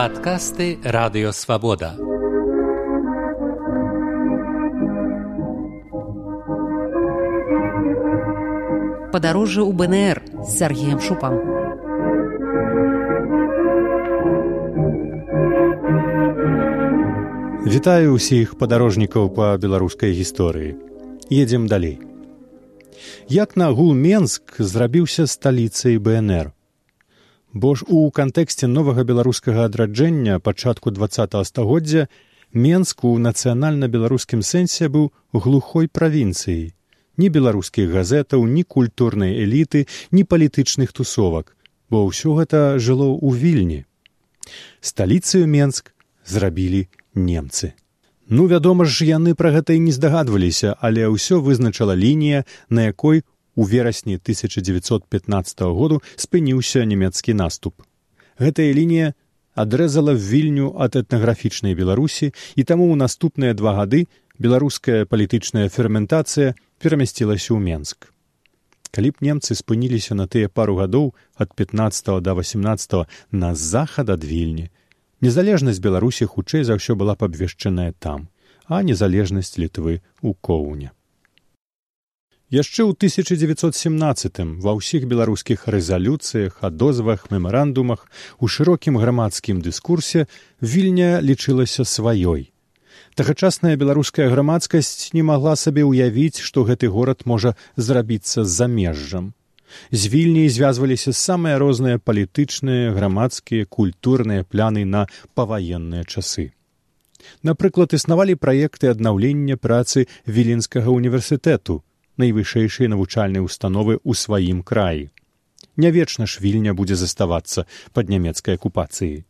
Падкасты радыёвабода. Падарожжа ў БНР з Сергеем Шупам. Вітаю ўсіх падарожнікаў па беларускай гісторыі. Едзем далей. Як нагул Менск зрабіўся сталіцай БНР. Бо ж у кантэксце новага беларускага адраджэння пачатку два стагоддзя Менск у нацыянальна-беларускім сэнсе быў глухой правінцыяй ні беларускіх газетаў, ні культурнай эліты, ні палітычных тусовак, бо ўсё гэта жыло ў вільні. Сталіцыю Менск зрабілі немцы. Ну, вядома ж, яны пра гэта і не здагадваліся, але ўсё вызначала лінія, на якой у верасні 1915 году спыніўся нямецкі наступ. Гэтая лінія адрэзала вільню ад этнаграфічнай беларусі і таму ў наступныя два гады беларуская палітычная ферментацыя перамясцілася ў Менск. Калі б немцы спыніліся на тыя пару гадоў ад 15 до 18 на захад ад вільні, незалежнасць беларусі хутчэй за ўсё была б абвешчаная там, а незалежнасць літвы ў коўня. Яшчэ ў 1917 ва ўсіх беларускіх рэзалюцыях, адозвах, мемарандумах, у шырокім грамадскім дыскурсе вільня лічылася сваёй. Тагачасная беларуская грамадскасць не магла сабе ўявіць што гэты горад можа зрабіцца з замежжам. З вільняй звязваліся самыя розныя палітычныя грамадскія культурныя пляны на паваенныя часы. Напрыклад існавалі праекты аднаўлення працы віленскага універсітэту найвышэйшай навучальнай установы ў сваім краі не вечна ж вільня будзе заставацца пад нямецкай акупацыяй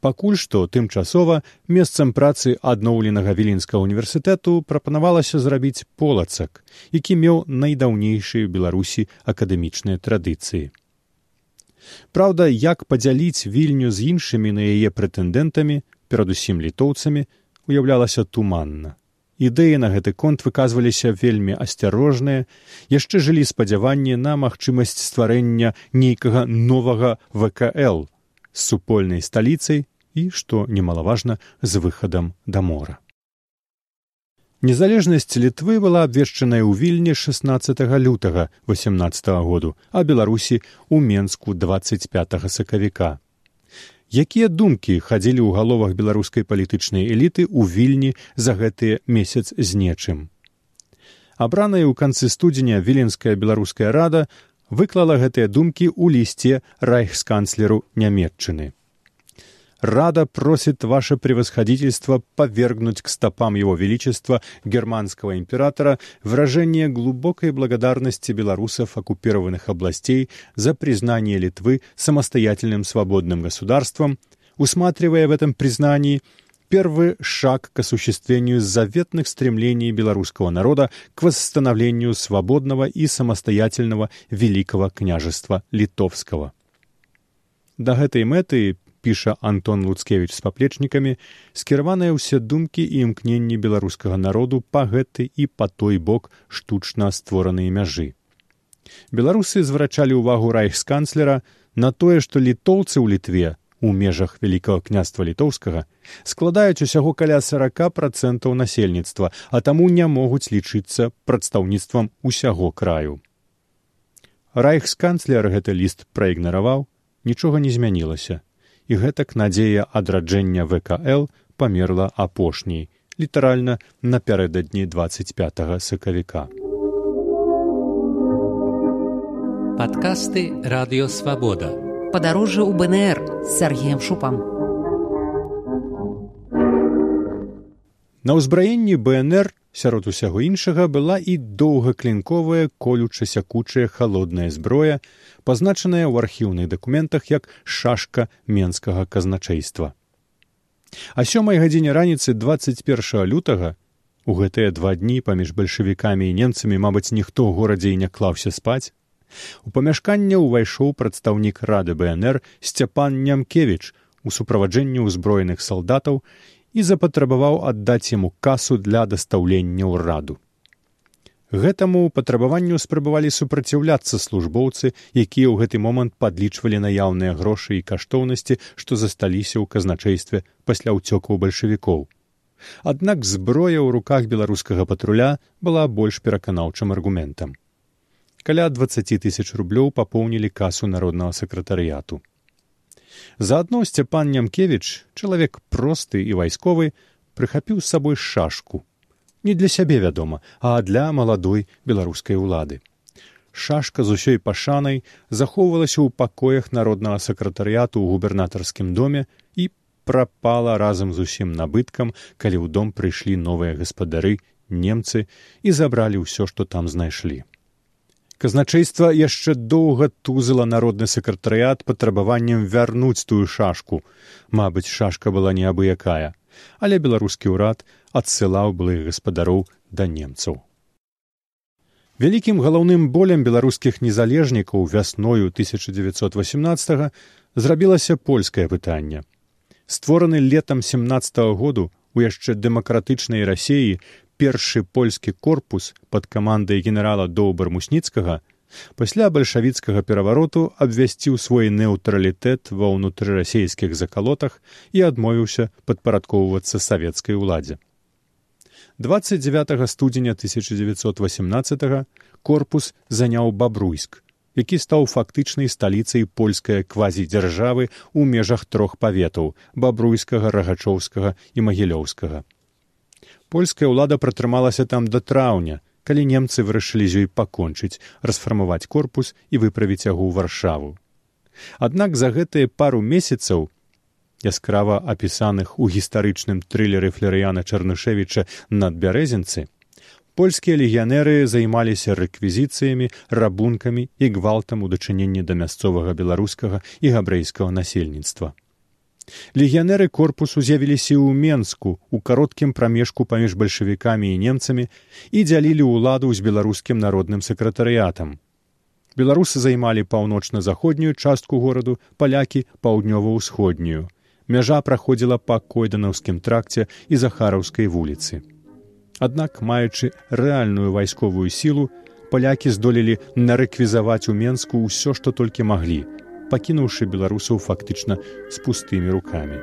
Пакуль што тымчасова месцам працы адноўленага віленскага універсітэту прапанавалася зрабіць полацак, які меў найдаўнейшыя беларусі акадэмічныя традыцыі. Праўда, як падзяліць вільню з іншымі на яе прэтэндэнтамі, перадусім літоўцамі, уяўлялася туманна. Ідэі на гэты конт выказваліся вельмі асцярожныя, яшчэ жылі спадзяванні на магчымасць стварэння нейкага новага ВКЛ з супольнай сталіцай і, што немалаважна з выхадам да мора. Незалежнасць літвы была абвешчаная ў вільні 16 лютага 18 году, а беларусі ў менску 25 сакавіка. Якія думкі хадзілі ў галовах беларускай палітычнай эліты ў вільні за гэтыя месяц з нечым. Абраная ў канцы студзеня віленская беларуская рада выклала гэтыя думкі ў лісце райхсканцлеру нямметчыны. Рада просит ваше превосходительство повергнуть к стопам его величества германского императора выражение глубокой благодарности белорусов оккупированных областей за признание Литвы самостоятельным свободным государством, усматривая в этом признании первый шаг к осуществлению заветных стремлений белорусского народа к восстановлению свободного и самостоятельного великого княжества литовского. Да гэтай мэты піша Антон Луцкевич з паплечнікамі, скіраваныя ўсе думкі і імкненні беларускага народу па гэты і па той бок штучна створаныя мяжы. Беларусы зврачалі ўвагу райхсканцлера на тое, што літоўцы ў літве у межах вялікага княства літоўскага складаюць усяго каля сорока процентаў насельніцтва а таму не могуць лічыцца прадстаўніцтвам усяго краю райхсканцлер гэты ліст праігнараваў нічога не змянілася і гэтак надзея адраджэння вкл памерла апошняй літаральна напярэдадні двадцать пять сакавіка падкасты радыёвабода падарожжа ў БНР з Сергеем Шупам. На ўзбраенні БНР сярод усяго іншага была і доўгаклінковая колюча сякучая халодная зброя, пазначаная ў архіўных дакументах як шашка менскага казначэйства. А сёмай гадзіне раніцы 21 лютага у гэтыя два дні паміж бальшавікамі і немцамі, мабыць, ніхто ў горадзе і не клаўся спаць, У памяшканне ўвайшоў прадстаўнік рады БНР сцяпан Нямкевіч у суправаджэнні ўзброеных салдатаў і запатрабаваў аддаць яму касу для дастаўлення ў раду. Гэтаму патрабаванню спрабавалі супраціўляцца службоўцы, якія ў гэты момант падлічвалі наяўныя грошы і каштоўнасці, што засталіся ў казначэйстве пасля ўцёкаў бальшавікоў. Аднак зброя ў руках беларускага патруля была больш пераканаўчым аргументам. Каля 20 тысяч рублёў папоўнілі касу народнага сакратарыяту. Заадно сцяпан Нямкевіч, чалавек просты і вайсковы, прыхапіў з сабой шашку. Не для сябе, вядома, а для маладой беларускай улады. Шашка з усёй пашанай захоўвалася ў пакоях народнага сакратарыяту ў губернатарскім доме і прапала разам з усім набыткам, калі ў дом прыйшлі новыя гаспадары, немцы і забралі ўсё, што там знайшлі. Казначэйства яшчэ доўга тузала народны сакратарыят патрабаваннем вярнуць тую шашку. Мабыць, шашка была неабыякая, але беларускі ўрад адсылаў былых гаспадароў да немцаў. Вялікім галоўным болем беларускіх незалежнікаў вясною 1918 зрабілася польскае пытанне. Створаны летам 17 -го году у яшчэ дэмакратычнай рассеі першы польскі корпус пад камандай генерала доўбар мусніцкага пасля бальшавіцкага перавароту абвясціў свой неўтралітэт ва ўнутрырасійскіх закалотах і адмовіўся падпарадкоўвацца савецкай уладзе. 29 студзеня 1918 корпус заняў бабруйск, які стаў фактычнай сталіцай польскай квазідзяржавы ў межах трох паветаў бабруйскага рагачоўскага і магілёўскага. Польская ўлада пратрымалася там да траўня калі немцы вырашылі з ёй пакончыць расфармаваць корпус і выправіць яго ў варшаву. Аднак за гэтыя пару месяцаў яскрава апісаных у гістарычным трылеры флерыяна чарнышевіча над бярэзінцы польскія легіянеры займаліся рэквізіцыямі рабункамі і гвалтам у дачыненні да мясцовага беларускага і габрэйскага насельніцтва. Легіянеры корпусу з'явіліся ў менску у кароткім прамежку паміж бальшавікамі і немцамі і дзялілі ўладу з беларускім народным сакратарыятам. Беларусы займалі паўночна-заходнюю частку гораду палякі паўднёва-ўсходнюю мяжа праходзіла па койданаўскім тракце і захараўскай вуліцы аднак маючы рэальную вайсковую сілу палякі здолелі нарэквізаваць у менску ўсё што толькі маглі пакінуўшы беларусаў фактычна з пустымі рукамі.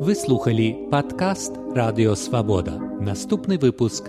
Вы слухалі падкаст радыёвабода. Наступны выпуск